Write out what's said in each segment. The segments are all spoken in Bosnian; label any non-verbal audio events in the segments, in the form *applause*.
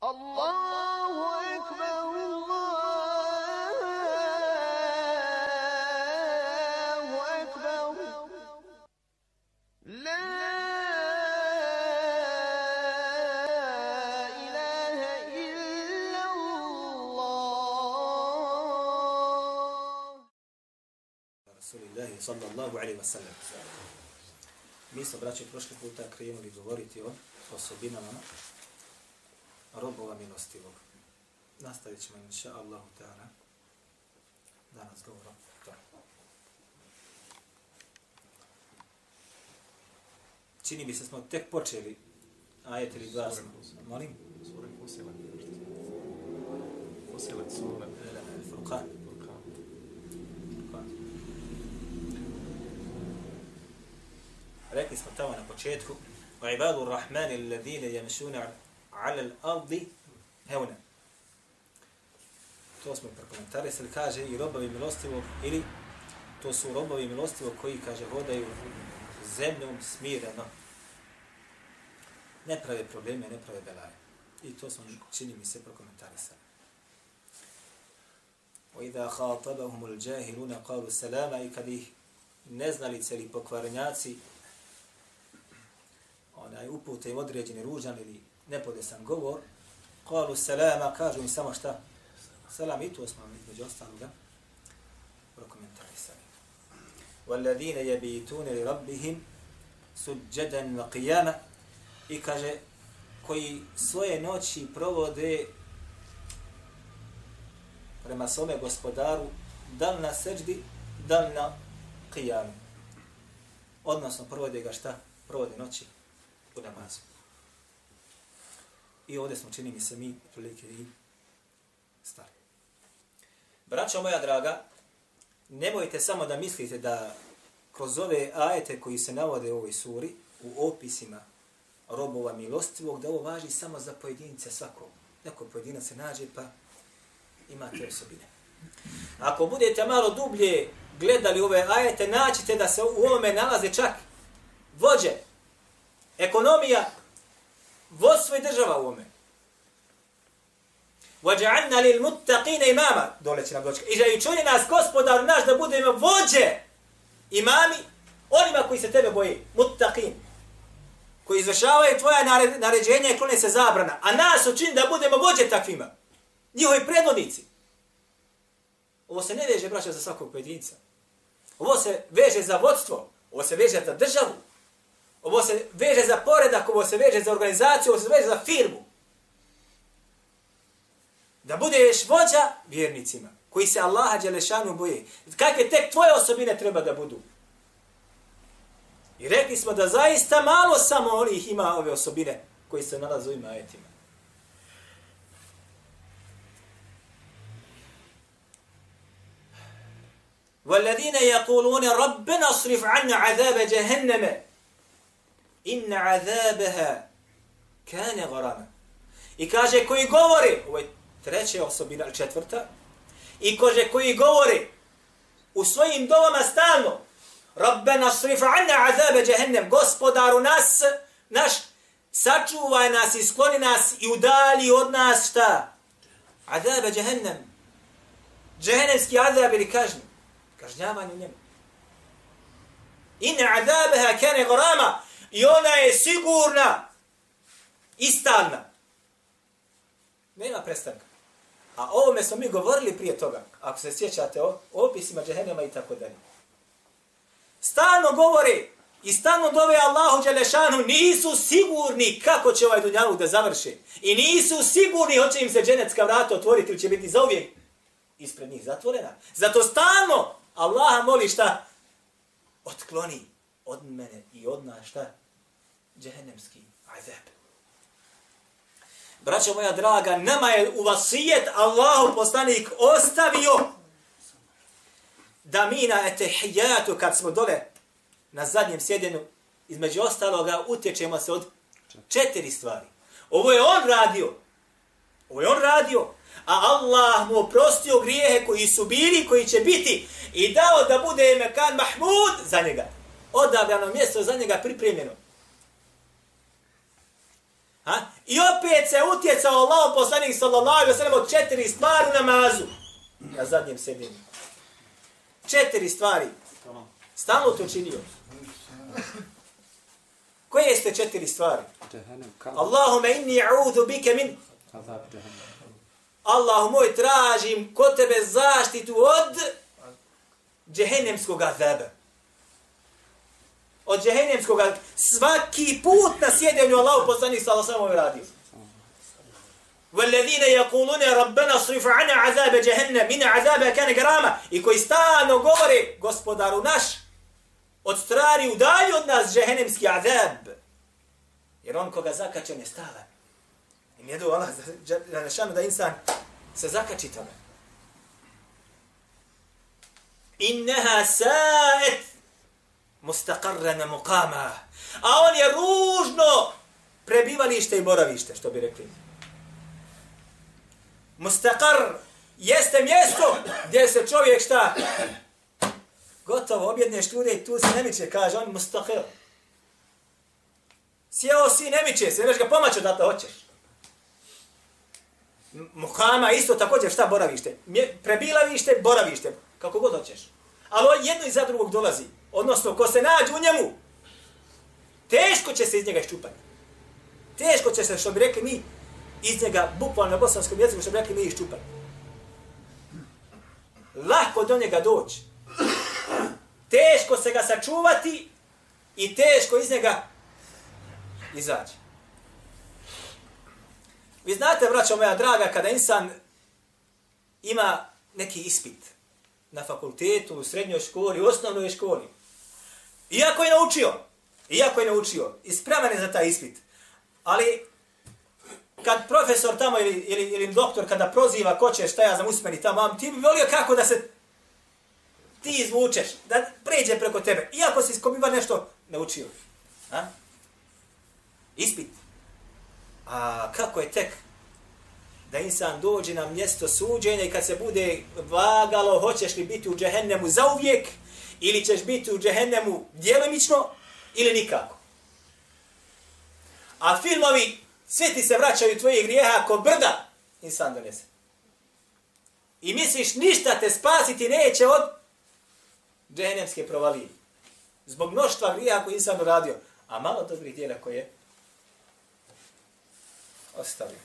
Allahu ekber, Allahu ekber. La ilahe illa Allah. Rasulillahi sallallahu alaihi wa sallam. Mi smo, braće, prošli puta krenuli govoriti o osobinama robova milostivog. Nastavit ćemo, inša Allahu ta'ala, danas govorom to. Čini mi se smo tek počeli ajet ili dva smo. Molim? Sura Fusilet. Fusilet sura. Furqan. Furqan. Rekli smo tamo na početku وعباد الرحمن الذين يمشون على الأرض هونا to smo prokomentarisali, kaže i robovi milostivog, ili to su robovi milostivog koji, kaže, hodaju zemljom smireno. Ne prave probleme, ne prave belaje. I to smo, čini mi se, prokomentarisali. وَإِذَا خَاطَبَهُمُ الْجَاهِلُونَ قَالُوا سَلَامَ I kad ih neznalice ili pokvarenjaci onaj upute im određeni ružan ili nepodesan govor, qalu salama, kažu im samo šta? Salam, i to smo između ostaloga prokomentarisali. وَالَّذِينَ يَبِيتُونَ لِرَبِّهِمْ سُجَّدًا وَقِيَامًا I kaže, koji svoje noći provode prema svome gospodaru, da li na seđdi, da li na qiyamu. Odnosno, provode ga šta? Provode noći u namazu. I ovdje smo, čini mi se, mi prilike i stari. Braćo moja draga, nemojte samo da mislite da kroz ove ajete koji se navode u ovoj suri, u opisima robova milostivog, da ovo važi samo za pojedince svakog. Neko pojedinac se nađe pa ima te osobine. Ako budete malo dublje gledali ove ajete, naćite da se u ovome nalaze čak vođe, ekonomija, vodstvo i država u ome. وَجَعَلْنَا لِلْمُتَّقِينَ imama, dole će nam doći. I da učuni nas, gospodar naš, da budemo vođe imami, onima koji se tebe boji, muttaqin, koji izvršavaju tvoja naređenja i klone se zabrana, a nas učini da budemo vođe takvima, njihovi predvodnici. Ovo se ne veže, braća, za svakog pojedinca. Ovo se veže za vodstvo, ovo se veže za državu, ovo se veže za poredak, ovo se veže za organizaciju, ovo se veže za firmu. Da budeš vođa vjernicima, koji se Allaha Đelešanu boje. Kakve tek tvoje osobine treba da budu? I rekli smo da zaista malo samo onih ima ove osobine koji se nalaze u ima ajetima. والذين يقولون ربنا اصرف عنا عذاب جهنم inna azabaha kana gharama. I kaže koji govori, ovo je treća osobina, četvrta, i kaže koji govori u svojim dovama stalno, Rabbena srif anna azabe jahannam gospodaru nas, naš, sačuvaj nas i skloni nas i udali od nas šta? Azabe jahannam Jahennemski azab ili kažnje? Kažnjavanje u njemu. Inna azabeha kane gharama. I ona je sigurna. I stalna. Nema prestanka. A ovome smo mi govorili prije toga. Ako se sjećate o opisima džehennema i tako dalje. Stalno govori i stalno dove Allahu Đelešanu nisu sigurni kako će ovaj dunjavuk da završi. I nisu sigurni hoće im se dženecka vrata otvoriti ili će biti zauvijek ispred njih zatvorena. Zato stalno Allaha moli šta? Otkloni od mene i od nas šta? Džehennemski azab. Braćo moja draga, nama je u vasijet Allahu poslanik ostavio da mi na etehijatu kad smo dole na zadnjem sjedenu između ostaloga utječemo se od četiri stvari. Ovo je on radio. Ovo je on radio. A Allah mu oprostio grijehe koji su bili, koji će biti i dao da bude Mekan Mahmud za njega. Odabrano mjesto za njega pripremljeno. Ha? I opet se utjecao Allah poslanik sallallahu alaihi wa sallam od četiri stvari u namazu. Na zadnjem sedenju. Četiri stvari. Stalno to činio. Koje jeste četiri stvari? Allahume inni a'udhu bike min. Allahu moj tražim kod tebe zaštitu od džehennemskog azaba Od džehennemskog azaba. Svaki put na sjedenju Allahu poslanik sallallahu alejhi ve sellem radio. والذين يقولون ربنا اصرف عنا عذاب جهنم من عذابها كان غراما i koji stalno govore gospodaru naš od strani udalji od nas džehennemski azab jer on koga zakače ne stava i ne do Allah za šanu da insan se zakači tome innaha sa'et mustaqarrana muqama a on je ružno prebivalište i boravište što bi rekli Mustaqar jeste mjesto gdje se čovjek šta? Gotovo, objedneš ljude i tu se ne miče, kaže on mustaqir. Sjeo si, ne miče se, nemaš ga pomaći da to hoćeš. Muhama isto također šta boravište? Mje, prebilavište, boravište, kako god hoćeš. Ali on jedno iza drugog dolazi. Odnosno, ko se nađe u njemu, teško će se iz njega iščupati. Teško će se, što bi rekli mi, iz njega, bukvalno na bosanskom jeziku, što bi rekli mi iščupati. Lahko do njega doći. Teško se ga sačuvati i teško iz njega izaći. Vi znate, braćo moja draga, kada insan ima neki ispit na fakultetu, u srednjoj školi, u osnovnoj školi, iako je naučio, iako je naučio, ispravan je za taj ispit, ali kad profesor tamo ili, ili, ili doktor kada proziva ko će šta ja znam usmeni tamo, ti bi volio kako da se ti izvučeš, da pređe preko tebe, iako si skobiva nešto naučio. A? Ispit. A kako je tek da insan dođe na mjesto suđenja i kad se bude vagalo, hoćeš li biti u džehennemu zauvijek ili ćeš biti u džehennemu djelomično ili nikako. A filmovi sve ti se vraćaju tvoje grijeha ako brda insan donese. I misliš ništa te spasiti neće od džehennemske provalije. Zbog mnoštva grijeha koji insan uradio. A malo dobrih dijela koje je ostavio.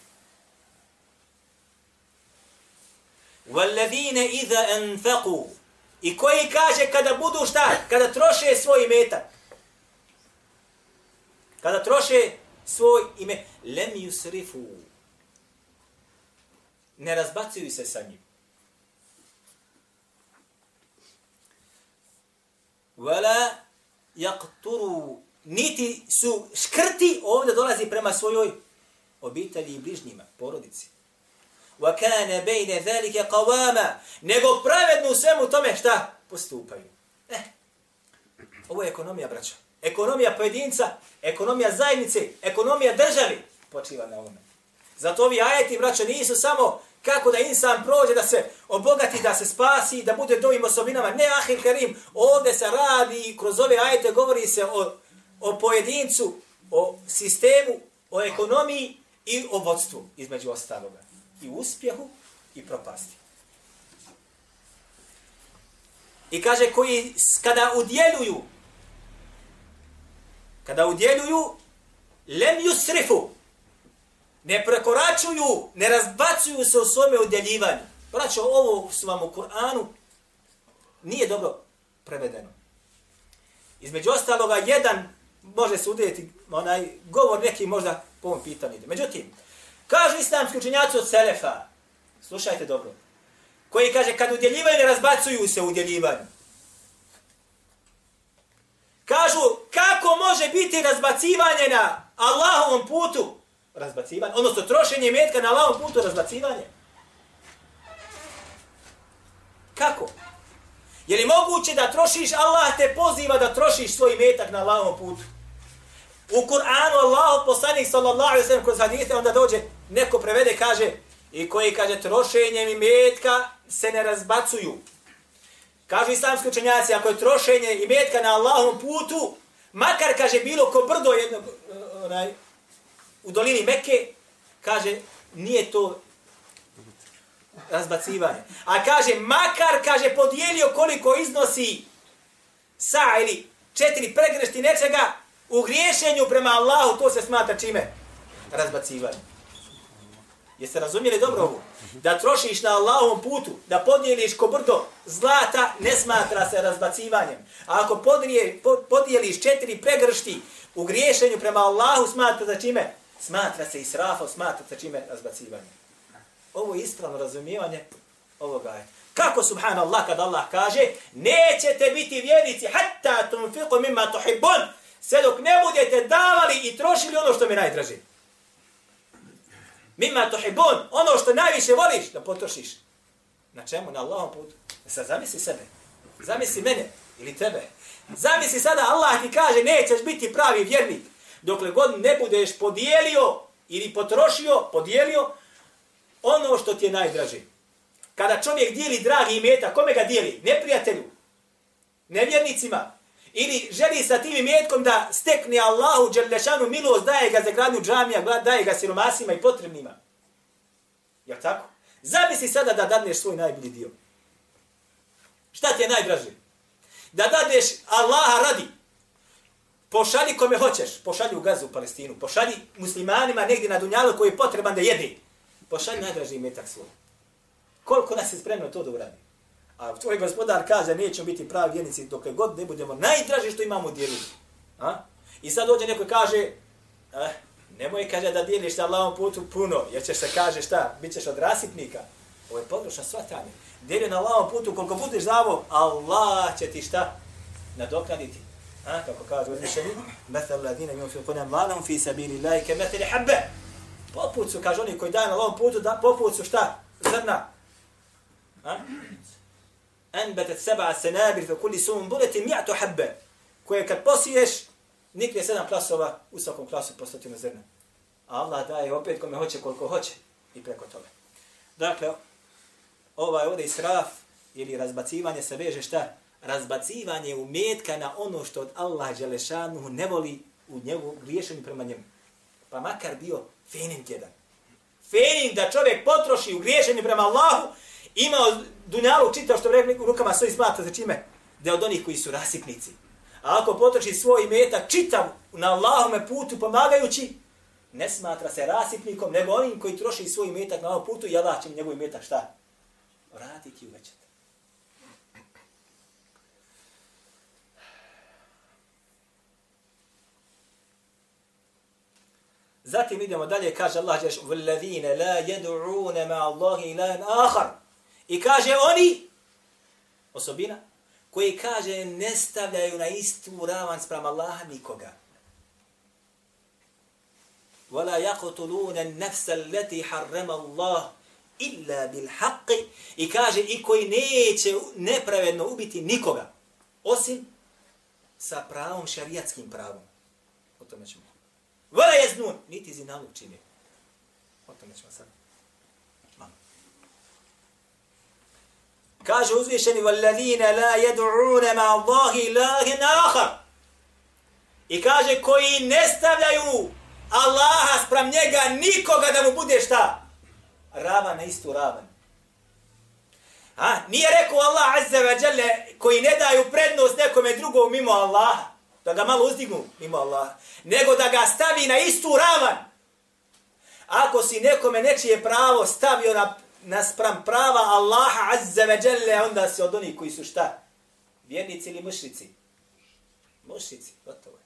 وَالَّذِينَ إِذَا أَنْفَقُوا I koji kaže kada budu šta? Kada troše svoj imetak. Kada troše svoj ime. Lem yusrifu. Ne razbacuju se sa njim. Wala yaqturu niti su škrti ovdje dolazi prema svojoj obitelji i bližnjima, porodici. Wa kana bayna zalika qawama nego pravedno u svemu tome šta postupaju. Eh, ovo je ekonomija, braća. Ekonomija pojedinca, ekonomija zajednice, ekonomija državi počiva na ovome. Zato ovi ajeti, braćo, nisu samo kako da insan prođe, da se obogati, da se spasi, da bude dovim osobinama. Ne, ahir karim, ovdje se radi, kroz ove ajete govori se o, o pojedincu, o sistemu, o ekonomiji i o vodstvu, između ostaloga. I uspjehu i propasti. I kaže koji kada udjeljuju kada udjeljuju lem yusrifu ne prekoračuju, ne razbacuju se u svome udjeljivanju. Braćo, ovo su vam u Kur'anu nije dobro prevedeno. Između ostaloga, jedan može se udjeti onaj govor neki možda po ovom pitanju. Međutim, kažu islamski učenjaci od Selefa, slušajte dobro, koji kaže kad udjeljivaju ne razbacuju se udjeljivanju. Kažu, kako može biti razbacivanje na Allahovom putu? Razbacivanje, odnosno trošenje metka na Allahovom putu, razbacivanje. Kako? Je li moguće da trošiš, Allah te poziva da trošiš svoj metak na Allahovom putu? U Kur'anu Allah poslanik sallallahu alaihi sallam kroz hadite onda dođe, neko prevede, kaže, i koji kaže trošenjem i metka se ne razbacuju. Kažu islamski učenjaci, ako je trošenje i metka na Allahom putu, makar, kaže, bilo ko brdo jedno, onaj, u dolini Mekke, kaže, nije to razbacivanje. A kaže, makar, kaže, podijelio koliko iznosi sa ili četiri pregrešti nečega, u griješenju prema Allahu, to se smatra čime? Razbacivanje. Jeste razumjeli dobro ovo? Da trošiš na Allahovom putu, da podijeliš ko brdo zlata, ne smatra se razbacivanjem. A ako podije, podijeliš četiri pregršti u griješenju prema Allahu, smatra se čime? Smatra se israfom, smatra se čime? Razbacivanjem. Ovo je ispravno razumijevanje ovoga je. Kako subhanallah kad Allah kaže nećete biti vjernici hatta tunfiqu mimma tuhibbun sve dok ne budete davali i trošili ono što mi najdraži. Mimma tuhibbun ono što najviše voliš da potrošiš. Na čemu? Na Allahom putu. E sad zamisli sebe. Zamisli mene ili tebe. Zamisli sada Allah ti kaže nećeš biti pravi vjernik dokle god ne budeš podijelio ili potrošio, podijelio ono što ti je najdraži. Kada čovjek dijeli dragi imeta, kome ga dijeli? Neprijatelju, nevjernicima. Ili želi sa tim imetkom da stekne Allahu Đerlešanu milost, daje ga za gradnju džamija, daje ga siromasima i potrebnima. Jel tako? Zamisli sada da dadneš svoj najbolji dio. Šta ti je najdraži? Da dadneš Allaha radi. Pošalji kome hoćeš. Pošalji u Gazu, u Palestinu. Pošalji muslimanima negdje na Dunjalu koji je potreban da jede. Pošalji najdraži imetak svoj. Koliko nas je spremno to da uradi? A tvoj gospodar kaže, nećemo biti pravi vjernici dok god ne budemo najdraži što imamo dijeliti. A? I sad dođe neko kaže, eh, nemoj kaže da dijeliš na Allahom putu puno, jer ćeš se kaže šta, bit ćeš od rasipnika. Ovo je područna svatanje. Dijeli na Allahom putu koliko budeš zavo, Allah će ti šta nadoknaditi. A, kako kaže uzvišeni, metal ladina imam fi kunem valahum fi sabili lajke metali habbe. Poput su, kaže oni koji daju na Allahom putu, da, poput su šta? Zrna, anbetet seba senabir fe kulli sum buleti mi'atu habbe. Koje kad posiješ, nikne sedam klasova u svakom klasu po stotinu zrna. A Allah daje opet kome hoće koliko hoće i preko toga. Dakle, ovaj ovdje israf ili razbacivanje se veže šta? Razbacivanje umetka na ono što od Allah Đelešanu ne voli u njegu griješenju prema njemu. Pa makar bio fenin jedan. Fenin da čovjek potroši u griješenju prema Allahu, imao dunjalu čitao što rekli u rukama svoj smata za čime? Da je od onih koji su rasipnici. A ako potroši svoj metak čitav na Allahume putu pomagajući, ne smatra se rasipnikom, nego onim koji troši svoj metak na ovom putu i Allah će njegov metak šta? Vratiti i uvećati. Zatim idemo dalje, kaže Allah, وَالَّذِينَ لَا يَدُعُونَ مَا اللَّهِ إِلَهًا آخَرٍ I kaže oni, osobina, koji kaže ne stavljaju na istu ravan sprem Allaha nikoga. وَلَا يَقْتُلُونَ النَّفْسَ الَّتِي حَرَّمَ اللَّهِ إِلَّا بِالْحَقِّ I kaže i koji neće nepravedno ubiti nikoga, osim sa pravom, šariatskim pravom. O tome ćemo. وَلَا يَزْنُونَ Niti zinalog čini. O tome ćemo sad. Kaže uzvišeni vallazina la yad'una ma Allahi ilahin akhar. I kaže koji ne stavljaju Allaha sprem njega nikoga da mu bude šta? Ravan na istu ravan. A, nije rekao Allah azza wa jalla koji ne daju prednost nekome drugom mimo Allaha, da ga malo uzdignu mimo Allaha, nego da ga stavi na istu ravan. Ako si nekome nečije pravo stavio na naspram prava Allaha azza wa jalla, onda si od onih koji su šta? Vjernici ili mušrici? Mušrici, gotovo je.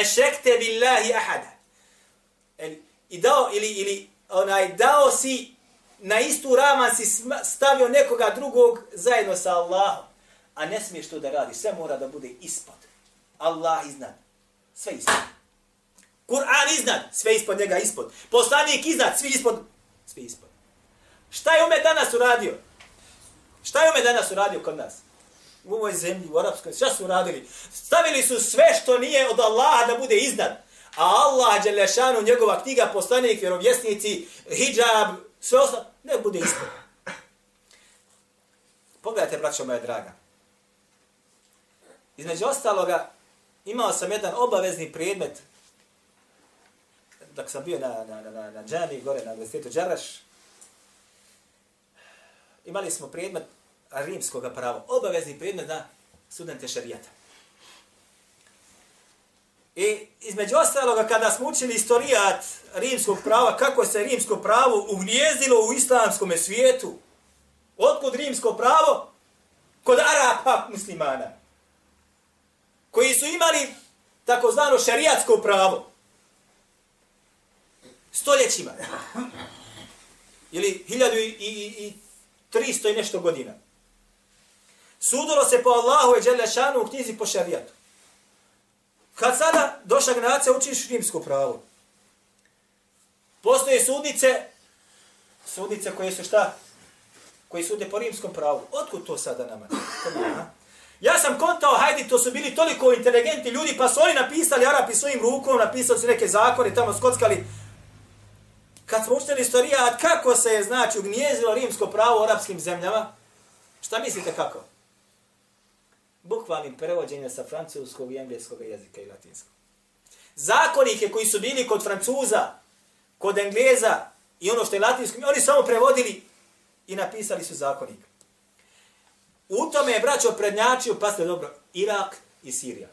Ešekte billahi ahada. I dao, ili, ili onaj, dao si na istu rama si stavio nekoga drugog zajedno sa Allahom. A ne smiješ to da radi. Sve mora da bude ispod. Allah iznad. Sve ispod. Kur'an iznad. Sve ispod njega ispod. Poslanik iznad. Svi ispod. Sve ispod. Šta je ume danas uradio? Šta je ume danas uradio kod nas? U ovoj zemlji, u arapskoj, šta su uradili? Stavili su sve što nije od Allaha da bude iznad. A Allah, Đelešanu, njegova knjiga, poslanik, vjerovjesnici, hijab, sve ostalo, ne bude isto. Pogledajte, braćo moja draga. Između ostaloga, imao sam jedan obavezni predmet dok sam bio na, na, na, na, na džami, gore na universitetu Đaraš, imali smo predmet rimskog prava, obavezni predmet na studente šarijata. I između ostaloga, kada smo učili istorijat rimskog prava, kako se rimsko pravo ugnjezdilo u islamskom svijetu, otkud rimsko pravo? Kod Arapa muslimana, koji su imali takozvano šarijatsko pravo. Stoljećima. Ili hiljadu i, i, i tristo i nešto godina. Sudilo se po Allahu i Đelešanu u knjizi po šarijatu. Kad sada došla generacija učiš rimsko pravo. Postoje sudnice, sudnice koje su šta? Koji sude po rimskom pravu. Otkud to sada nama? Ja sam kontao, hajdi, to su bili toliko inteligentni ljudi, pa su oni napisali, Arapi svojim rukom, napisali su neke zakone, tamo skockali. Kad smo učili istorija, kako se je, znači, ugnjezilo rimsko pravo u arapskim zemljama, šta mislite kako? bukvalnim prevođenjem sa francuskog i engleskog jezika i latinskog. Zakonike koji su bili kod Francuza, kod Engleza i ono što je latinsko, oni samo prevodili i napisali su zakonik. U tome je braćo prednjačio, pa ste dobro, Irak i Sirija.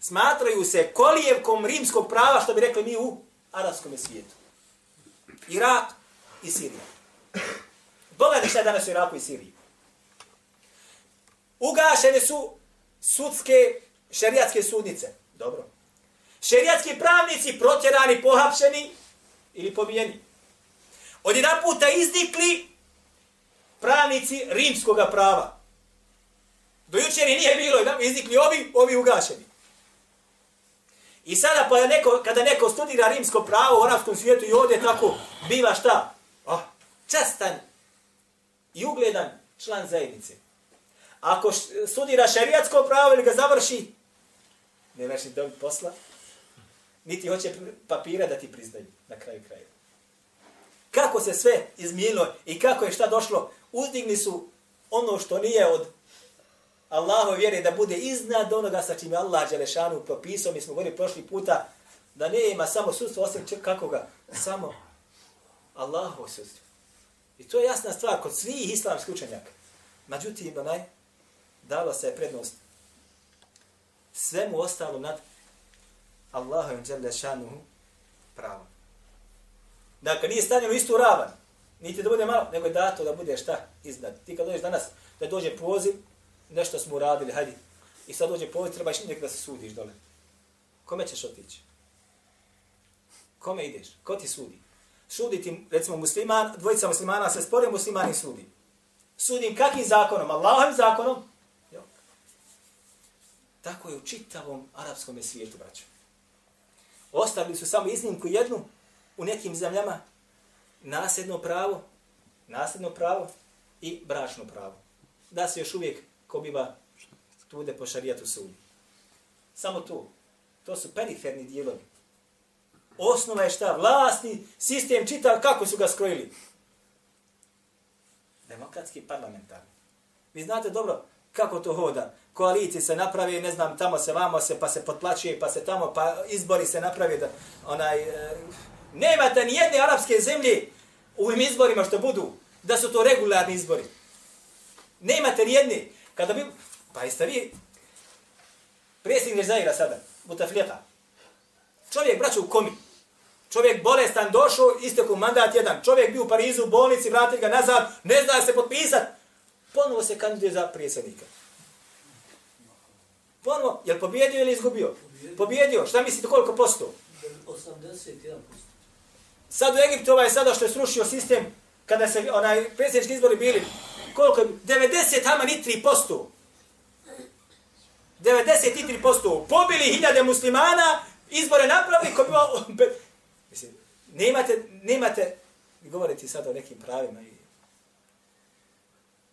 Smatraju se kolijevkom rimskog prava, što bi rekli mi u arabskom svijetu. Irak i Sirija. Pogledajte šta je danas u Iraku i Siriji. Ugašene su sudske šerijatske sudnice. Dobro. Šerijatski pravnici protjerani, pohapšeni ili pobijeni. Od jedan puta izdikli pravnici rimskog prava. Do jučer nije bilo, izdikli ovi, ovi ugašeni. I sada pa neko, kada neko studira rimsko pravo u arabskom svijetu i ovdje tako biva šta? Oh, častan i ugledan član zajednice. Ako studira šerijatsko pravo ili ga završi, ne veš ni dobiti posla, niti hoće papira da ti priznaju na kraju kraja. Kako se sve izmijenilo i kako je šta došlo, uzdigni su ono što nije od Allahove vjere da bude iznad onoga sa čime Allah Đelešanu propisao. Mi smo govorili prošli puta da ne ima samo sudstvo, osim kako ga, samo Allahovo sudstvo. I to je jasna stvar kod svih islamskih učenjaka. Međutim, onaj, dala se prednost svemu ostalom nad Allahom dželle pravom. Dakle, nije stavljeno istu ravan, niti da bude malo, nego je dato da bude šta iznad. Ti kad dođeš danas, da dođe poziv, nešto smo uradili, hajdi, i sad dođe poziv, trebaš nek da se sudiš dole. Kome ćeš otići? Kome ideš? Ko ti sudi? Sudi ti, recimo, musliman, dvojica muslimana se spore, musliman i sudi. Sudim kakvim zakonom? Allahovim zakonom? Jo. Tako je u čitavom arapskom svijetu, braćo. Ostavili su samo iznimku jednu u nekim zemljama nasljedno pravo, nasljedno pravo i bračno pravo. Da se još uvijek ko biva tude po šarijatu sudi. Samo to. To su periferni dijelovi. Osnova je šta? Vlasni sistem čitav kako su ga skrojili. Demokratski parlamentarni. Vi znate dobro kako to hoda koalicije se naprave, ne znam, tamo se, vamo se, pa se potplaćuje, pa se tamo, pa izbori se naprave. da, onaj, e, nemate ni jedne arapske zemlje u ovim izborima što budu, da su to regularni izbori. Nemate ni jedne. Kada bi, pa jeste vi, predsjednik Zaira sada, Butafljeta, čovjek braću u komi, čovjek bolestan došao, isteku mandat jedan, čovjek bio u Parizu, u bolnici, vratili ga nazad, ne zna se potpisat, ponovo se kandiduje za predsjednika. Ponovo, je li pobjedio ili izgubio? Pobjedio. Šta mislite koliko posto? 81%. Sad u Egiptu ovaj sada što je srušio sistem, kada se onaj predsjednički izbori bili, koliko je? 90 hama ni 3%. 93%. Pobili hiljade muslimana, izbore napravili, ko bi *laughs* Mislim, nemate, nemate, govoriti sad o nekim pravima. I...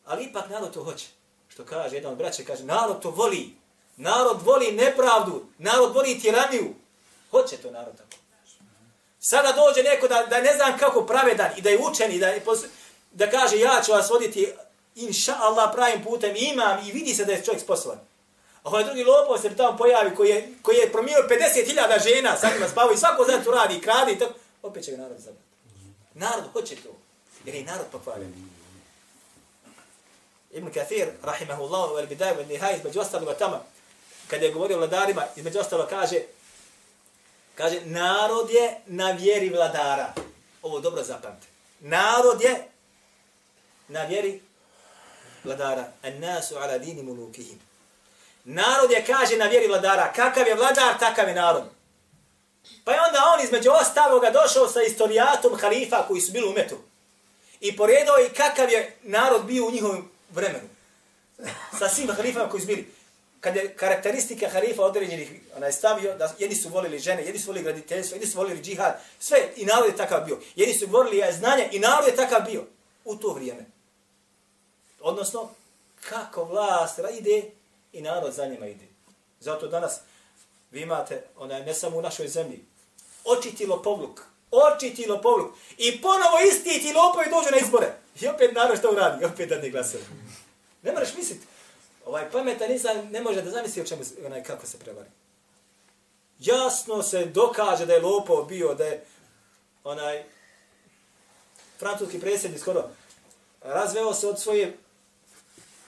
Ali ipak narod to hoće. Što kaže jedan od braća, kaže, narod to voli. Narod voli nepravdu, narod voli tiraniju. Hoće to narod tako. Sada dođe neko da, da ne znam kako pravedan i da je učen i da, je da kaže ja ću vas voditi inša Allah pravim putem imam i vidi se da je čovjek sposoban. A ovaj drugi lopov se tamo pojavi koji je, koji je promio 50.000 žena, sad ima spavu i svako zna tu radi i krade i tako. Opet će ga narod zabrati. Narod hoće to. Jer je narod pokvaren. Ibn Kathir, rahimahullah, u al-bidaju, u nihaj, između ostaloga tamo, kada je govorio vladarima, između ostalo kaže, kaže, narod je na vjeri vladara. Ovo dobro zapamte. Narod je na vjeri vladara. An nasu ala dini mulukihim. Narod je, kaže, na vjeri vladara. Kakav je vladar, takav je narod. Pa je onda on između ostaloga došao sa istorijatom halifa koji su bili u metu. I poredao i kakav je narod bio u njihovom vremenu. Sa svim halifama koji su bili. Kad je karakteristika halifa određenih onaj stavio, da jedni su volili žene, jedni su volili graditeljstvo, jedni su volili džihad, sve, i narod je takav bio. Jedni su volili znanje i narod je takav bio. U to vrijeme. Odnosno, kako vlast ide i narod za njima ide. Zato danas vi imate, onaj, ne samo u našoj zemlji, očiti lopovluk, očiti lopovluk. I ponovo isti ti lopovi dođu na izbore. I opet narod što uradi, opet da ne glasaju. Ne moraš misliti. Ovaj pametan nisam, ne može da zamisli o čemu, onaj, kako se prevari. Jasno se dokaže da je lopov bio, da je onaj francuski predsjednik skoro razveo se od svoje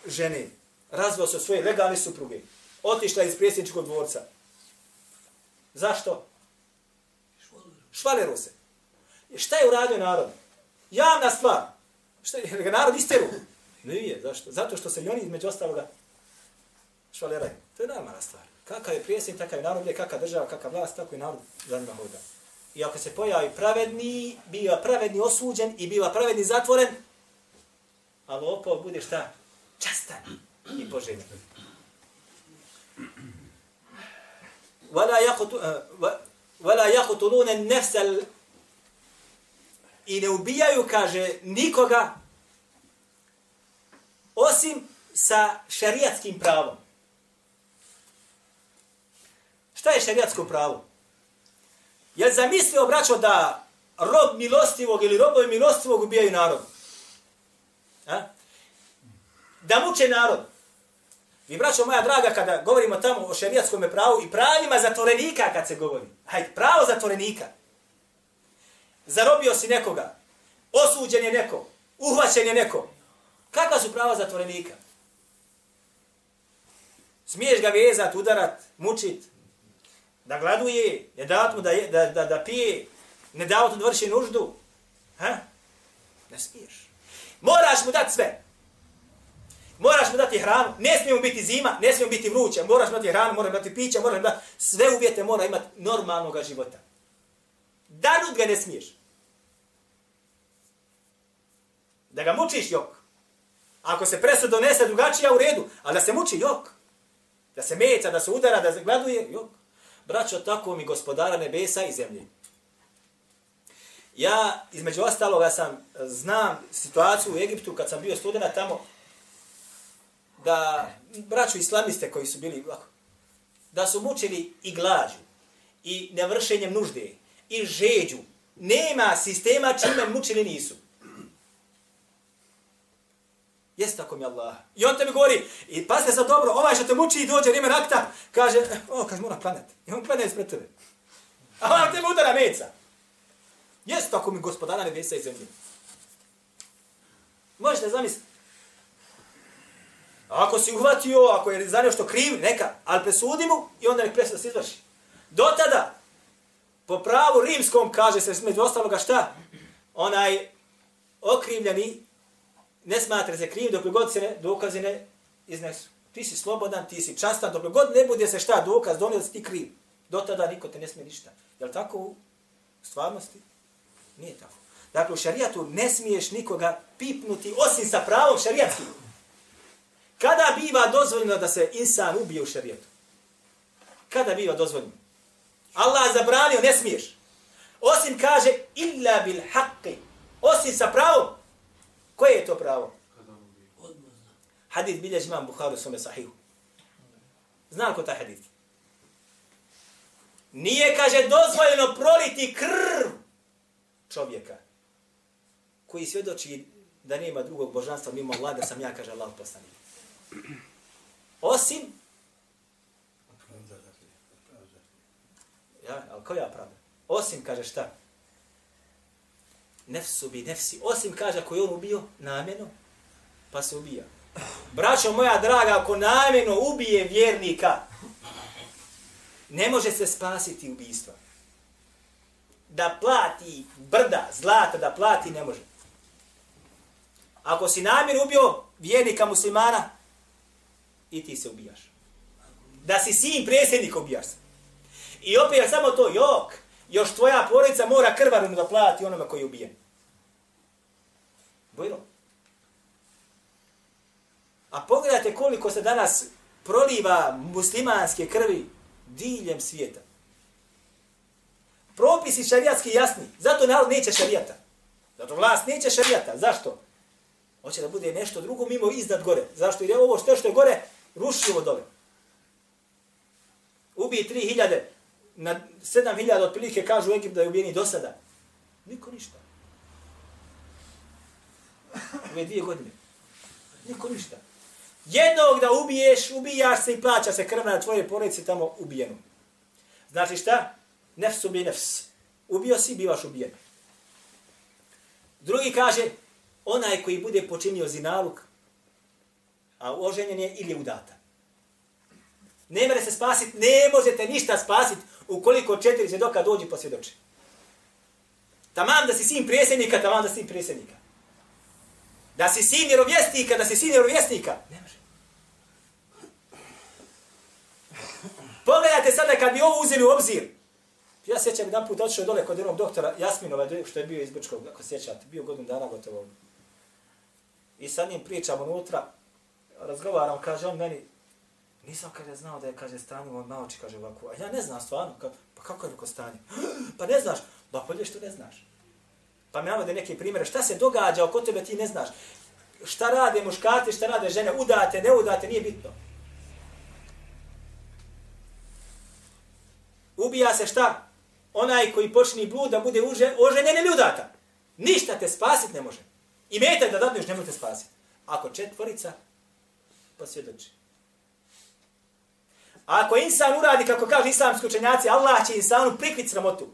žene, razveo se svoje legalne supruge, otišla iz predsjedničkog dvorca. Zašto? Švalero se. Šta je uradio narod? Javna stvar. Šta je ga narod isteru? Nije, zašto? Zato što se i oni između ostaloga švaleraju. To je normalna stvar. Kakav je prijesnik, takav je narod, je kakav država, kakav vlast, tako i narod za njima hoda. I ako se pojavi pravedni, biva pravedni osuđen i biva pravedni zatvoren, a lopov bude šta? Častan i poželjen. ولا يقتل ولا يقتلون النفس ال... i ne ubijaju, kaže, nikoga osim sa šariatskim pravom. Šta je šariatsko pravo? Je zamislio, braćo, da rob milostivog ili robovi milostivog ubijaju narod? A? Da muče narod. Vi, braćo moja draga, kada govorimo tamo o šerijatskom pravu i pravima zatvorenika kad se govori. Hajde, pravo zatvorenika. Zarobio si nekoga. Osuđen je neko. Uhvaćen je neko. Kakva su prava zatvorenika? Smiješ ga vezat, udarat, mučit, da gladuje, ne davat mu da, je, da, da, da pije, ne davat mu da vrši nuždu. Ha? Ne smiješ. Moraš mu dati sve. Moraš mu dati hranu, ne smije mu biti zima, ne smije mu biti vruće, moraš mu dati hranu, moraš mu dati piće, moraš mu dati sve uvjete, mora imati normalnog života. Danut ga ne smiješ. Da ga mučiš, jok. Ako se presud donese drugačija u redu, ali da se muči, jok. Da se meca, da se udara, da se gladuje, jok. Braćo, tako mi gospodara nebesa i zemlje. Ja, između ostaloga, sam znam situaciju u Egiptu kad sam bio student tamo, da braću islamiste koji su bili ovako, da su mučili i glađu, i nevršenjem nužde, i žeđu. Nema sistema čime mučili nisu. Jeste tako mi Allah. I on te mi govori, i pazite sad dobro, ovaj što te muči i dođe vrijeme rakta, kaže, eh, o, kaže, mora planet. I on plane ispred tebe. A on te udara meca. Jeste tako mi gospodara nebesa i zemlje. Možete zamisliti. Ako si uhvatio, ako je za nešto kriv, neka, ali presudi mu i onda nek presuda se izvrši. Do tada, po pravu rimskom, kaže se među ostaloga šta? Onaj okrivljeni ne smatra se kriv dok god se ne, dokaze ne iznesu. Ti si slobodan, ti si častan, dok god ne bude se šta dokaz donio da si ti kriv. Do tada niko te ne smije ništa. Je li tako u stvarnosti? Nije tako. Dakle, u šarijatu ne smiješ nikoga pipnuti osim sa pravom šarijatskim. Kada biva dozvoljeno da se insan ubije u šarijetu? Kada biva dozvoljeno? Allah zabranio, ne smiješ. Osim kaže, illa bil haqqi. Osim sa pravom. Koje je to pravo? Hadith bilježi imam Buharu svome sahihu. Znam ko ta hadith? Nije, kaže, dozvoljeno proliti krv čovjeka koji svjedoči da nema drugog božanstva mimo Allah, da sam ja, kaže Allah, poslanik. Osim... Dakle, ja, ali koja pravda? Osim, kaže, šta? Nefsu bi nefsi. Osim, kaže, ako je on ubio namjeno, pa se ubija. Braćo moja draga, ako namjeno ubije vjernika, ne može se spasiti ubistva. Da plati brda, zlata, da plati ne može. Ako si namjer ubio vjernika muslimana, i ti se ubijaš. Da si sin predsjednik, ubijaš se. I opet samo to, jok, još tvoja porodica mora krvarinu da plati onome koji je ubijen. Bojno. A pogledajte koliko se danas proliva muslimanske krvi diljem svijeta. Propisi šarijatski jasni. Zato narod neće šarijata. Zato vlast neće šarijata. Zašto? Hoće da bude nešto drugo mimo iznad gore. Zašto? Jer je ovo što, što je gore, rušio ovo dole. Ubije 3000, na 7000 otprilike kažu u Egipt da je ubijeni do sada. Niko ništa. Ove dvije godine. Niko ništa. Jednog da ubiješ, ubijaš se i plaća se krv na tvoje porodice tamo ubijenu. Znači šta? Nefs ubije nefs. Ubio si, bivaš ubijen. Drugi kaže, onaj koji bude počinio zinaluk, a oženjen je ili je udata. Ne mere se spasiti, ne možete ništa spasiti ukoliko četiri svjedoka dođu po svjedoče. Taman da si sin prijesednika, taman da si sin prijesednika. Da si sin vjerovjesnika, da si sin vjerovjesnika. Ne može. Pogledajte sada kad bi ovo uzeli u obzir. Ja sjećam jedan put otišao dole kod jednog doktora Jasminova, što je bio iz Brčkog, ako sjećate, bio godinu dana gotovo. I sa njim pričam unutra, razgovaram, kaže on meni, nisam kada znao da je, kaže, stanje moj naoči, kaže ovako, a ja ne znam stvarno, ka, pa kako je neko stanje? *gasps* Pa ne znaš, ba polje pa što ne znaš. Pa mi navode neke primjere, šta se događa oko tebe ti ne znaš. Šta rade muškarci, šta rade žene, udate, ne udate, nije bitno. Ubija se šta? Onaj koji počini blud da bude uže, oženjen ili udata. Ništa te spasit ne može. I metaj da dadneš ne može te spasiti. Ako četvorica, Pa posvjedoči. A ako insan uradi, kako kaže islamski učenjaci, Allah će insanu prikriti sramotu.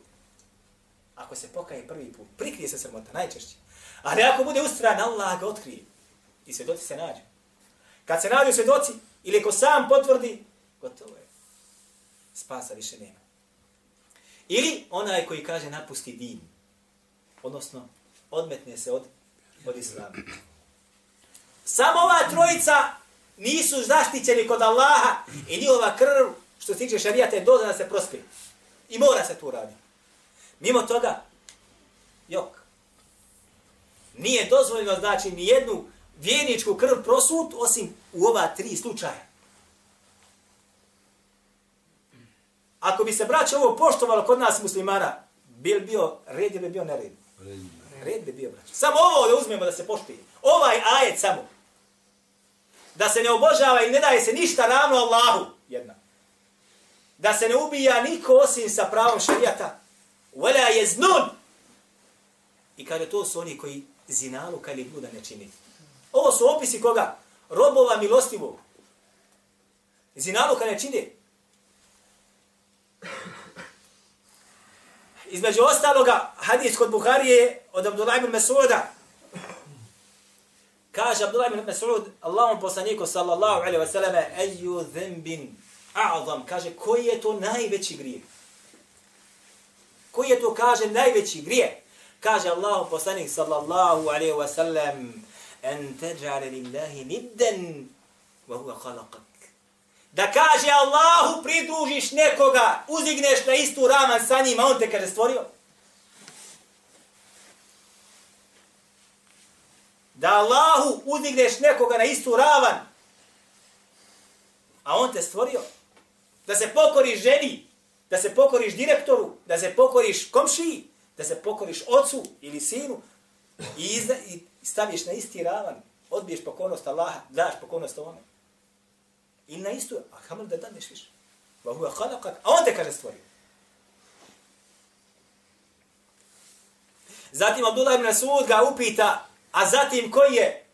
Ako se pokaje prvi put, prikrije se sramota, najčešće. Ali ako bude ustran, Allah ga otkrije. I svjedoci se nađu. Kad se nađu svjedoci, ili ko sam potvrdi, gotovo je. Spasa više nema. Ili onaj koji kaže napusti din. Odnosno, odmetne se od, od islama. Samo ova trojica nisu zaštićeni kod Allaha i njihova krv, što se tiče šarijata, je dozna da se prospije. I mora se tu raditi. Mimo toga, jok. Nije dozvoljeno, znači, ni jednu vjerničku krv prosut, osim u ova tri slučaja. Ako bi se braće ovo poštovalo kod nas muslimana, bil bio red ili bio nered? Red bi bio, braće. Samo ovo da uzmemo da se poštuje. Ovaj ajet samo. Da se ne obožava i ne daje se ništa ravno Allahu. Jedna. Da se ne ubija niko osim sa pravom šarijata. Vela je znun. I kada to su oni koji zinalu kada ih ne čini. Ovo su opisi koga? Robova milostivog. Zinalu kada ne čini. Između ostaloga, hadis kod Buharije od Abdullah ibn Mesuda. Kaže Abdullah ibn Mas'ud, Allahom poslaniku sallallahu alaihi wa sallam, eju zembin a'zam. Kaže, koji je to najveći grijeh? Koji je to, kaže, najveći grijeh? Kaže Allahom poslanik sallallahu alaihi wa sallam, en teđale lillahi nidden, wa huwa khalaqak da kaže Allahu pridružiš nekoga, uzigneš na istu raman sa njima, on te kaže stvorio. Da Allahu uzdigneš nekoga na istu ravan, a on te stvorio. Da se pokoriš ženi, da se pokoriš direktoru, da se pokoriš komšiji, da se pokoriš ocu ili sinu i, izda, i staviš na isti ravan, odbiješ pokornost Allaha, daš pokornost ovome. I na istu, a kamar da daneš više. Va huwa a on te kaže stvorio. Zatim Abdullah ibn Sud ga upita, a zatim koji je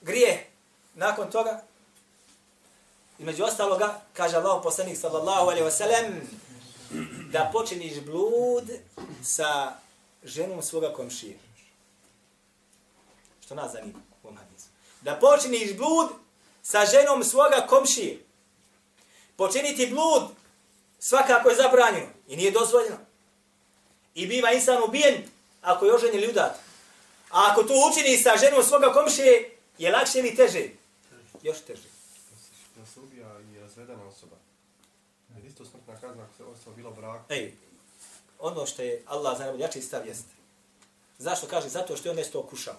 grije nakon toga? I među ostaloga, kaže Allah poslanik sallallahu alaihi wa sallam, da počiniš blud sa ženom svoga komšije. Što nas zanima u ovom hadisu. Da počiniš blud sa ženom svoga komšije. Počiniti blud svakako je zabranjeno i nije dozvoljeno. I biva insan ubijen ako je oženjen ili udat. A ako to učini sa ženom svoga komšije, je lakše ili teže? Još teže. Da se ubija i razvedena osoba. Jer isto smrtna kazna ako se osoba bilo brak. Ej, ono što je Allah za najbolji stav jeste. Zašto kaže? Zato što je on nešto okušao.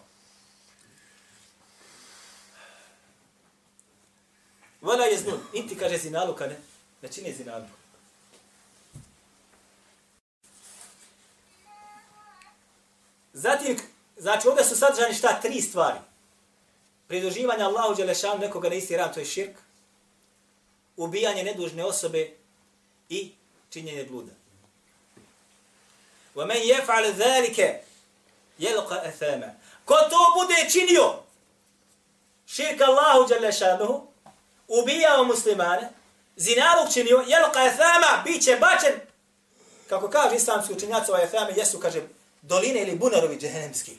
Vala je znun. Inti kaže zinaluka, ne? Ne čini zinaluka. Zatim, znači ovdje su sadržani šta? Tri stvari. Pridruživanje Allahu Đelešanu nekoga na isti ran, to je širk. Ubijanje nedužne osobe i činjenje bluda. وَمَنْ يَفْعَلْ ذَلِكَ يَلْقَ أَثَامًا Ko to bude činio, širk Allahu Đelešanuhu, ubijao muslimane, zinaluk činio, jelqa ethama, bit će bačen, kako kaže islamski učenjaci ovaj ethame, jesu, kaže, doline ili bunarovi džehennemski.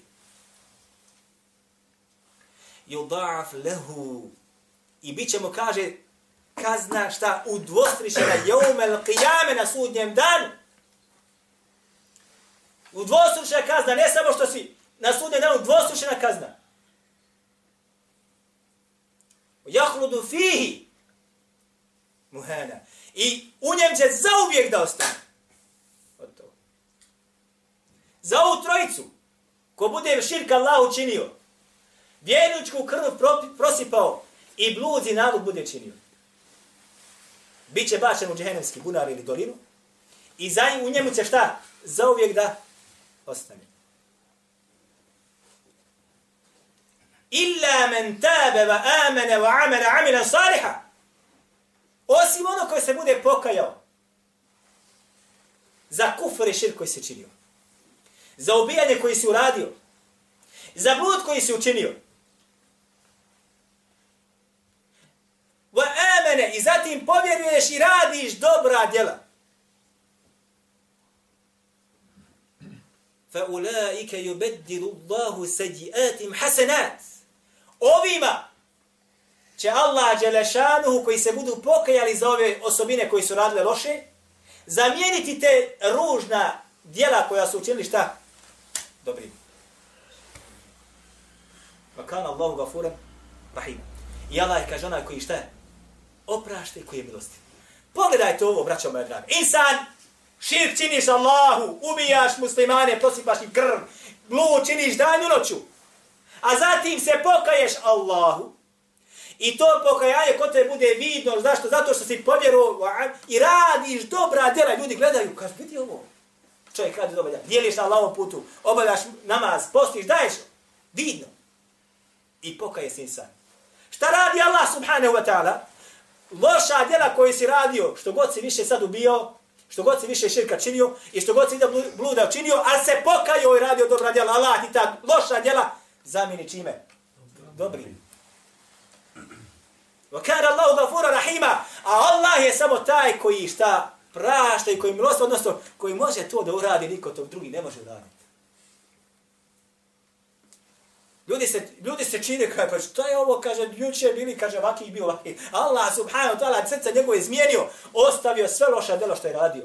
Yuda'af lehu. I bit ćemo, kaže, kazna šta udvostrišena jeumel qiyame na sudnjem danu. Udvostručena kazna, ne samo što si na sudnjem danu, udvostručena kazna. Jahludu fihi muhana. I u njem će zauvijek da ostane. Od. Za ovu trojicu, ko bude širka Allah učinio, vjerničku krv prosipao i blud i nalud bude činio. Biće bačen u džehennemski bunar ili dolinu i za u njemu će šta? Zauvijek da ostane. Illa men tabe va amene wa amene amila saliha. Osim ono koji se bude pokajao. Za kufr i šir koji se činio. Za ubijanje koji si uradio. Za blud koji si učinio. Wa amene i zatim povjeruješ i radiš dobra djela. Fa ulaika yubaddilu Allahu sayyi'atim hasanat. Ovima će Allah Đelešanuhu koji se budu pokajali za ove osobine koji su radile loše, zamijeniti te ružna djela koja su učinili šta? Dobri. Va kana Allahu gafuran rahim. I Allah je kaže onaj koji šta je? Oprašta i koji je milosti. Pogledajte ovo, braćo moje drage. Insan, širk činiš Allahu, ubijaš muslimane, prosipaš im krv, blud činiš danju noću. A zatim se pokaješ Allahu. I to pokajanje kod te bude vidno, zašto? Zato što si povjerovao i radiš dobra djela. Ljudi gledaju, kaže, vidi ovo. Čovjek radi dobra djela. Dijeliš na Allahom putu, obavljaš namaz, postiš, daješ. Vidno. I pokaje se insan. Šta radi Allah subhanahu wa ta'ala? Loša djela koju si radio, što god si više sad ubio, što god si više širka činio i što god si da bluda činio, a se pokajao i radio dobra djela, Allah ti ta loša djela zamini čime? Dobri. Vakar Allahu gafura rahima. A Allah je samo taj koji šta prašta i koji milost, odnosno koji može to da uradi, niko to drugi ne može uraditi. Ljudi se, ljudi se čine kao, pa što je ovo, kaže, juče bili, kaže, vaki i bio vaki. Allah subhanahu ta'ala srca njegove izmijenio, ostavio sve loše delo što je radio.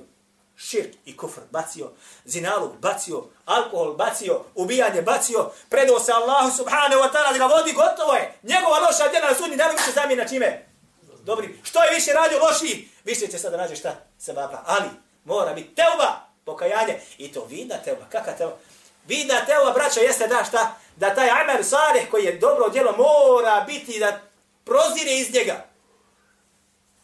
Širk i kufr bacio, zinalog bacio, alkohol bacio, ubijanje bacio, predao se Allahu subhanahu wa ta'ala da ga vodi, gotovo je. Njegova loša djela na sudni, da li više zamijena čime? Dobri. Što je više radio loši, više će sada nađe šta se vapa. Ali, mora biti teuba, pokajanje. I to vidna teuba. Kaka teuba? Vidna teuba, braćo, jeste da šta? Da taj amel salih koji je dobro djelo mora biti da prozire iz njega.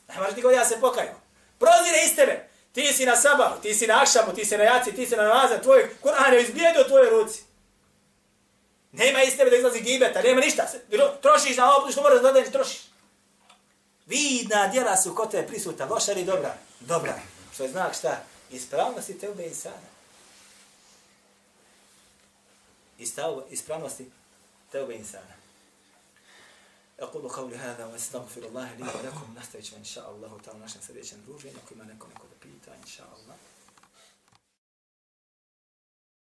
Ne možeš ti ja se pokajao. Prozire iz tebe. Ti si na sabahu, ti si na akšamu, ti si na jaci, ti si na namazan, tvoj Kur'an je izblijedio u tvojoj ruci. Nema iz tebe da izlazi gibeta, nema ništa. Trošiš na ovo, što moraš da da trošiš. Vidna djela su kod tebe prisuta, loša ili dobra? Dobra. Što je znak šta? Ispravnosti tebe insana. Ispravnosti tebe insana. أقول قولي هذا واستغفر الله لي ولكم نستعيش إن شاء الله تعالى نحن سريعا روجين وكما نكون نكون بيتا إن شاء الله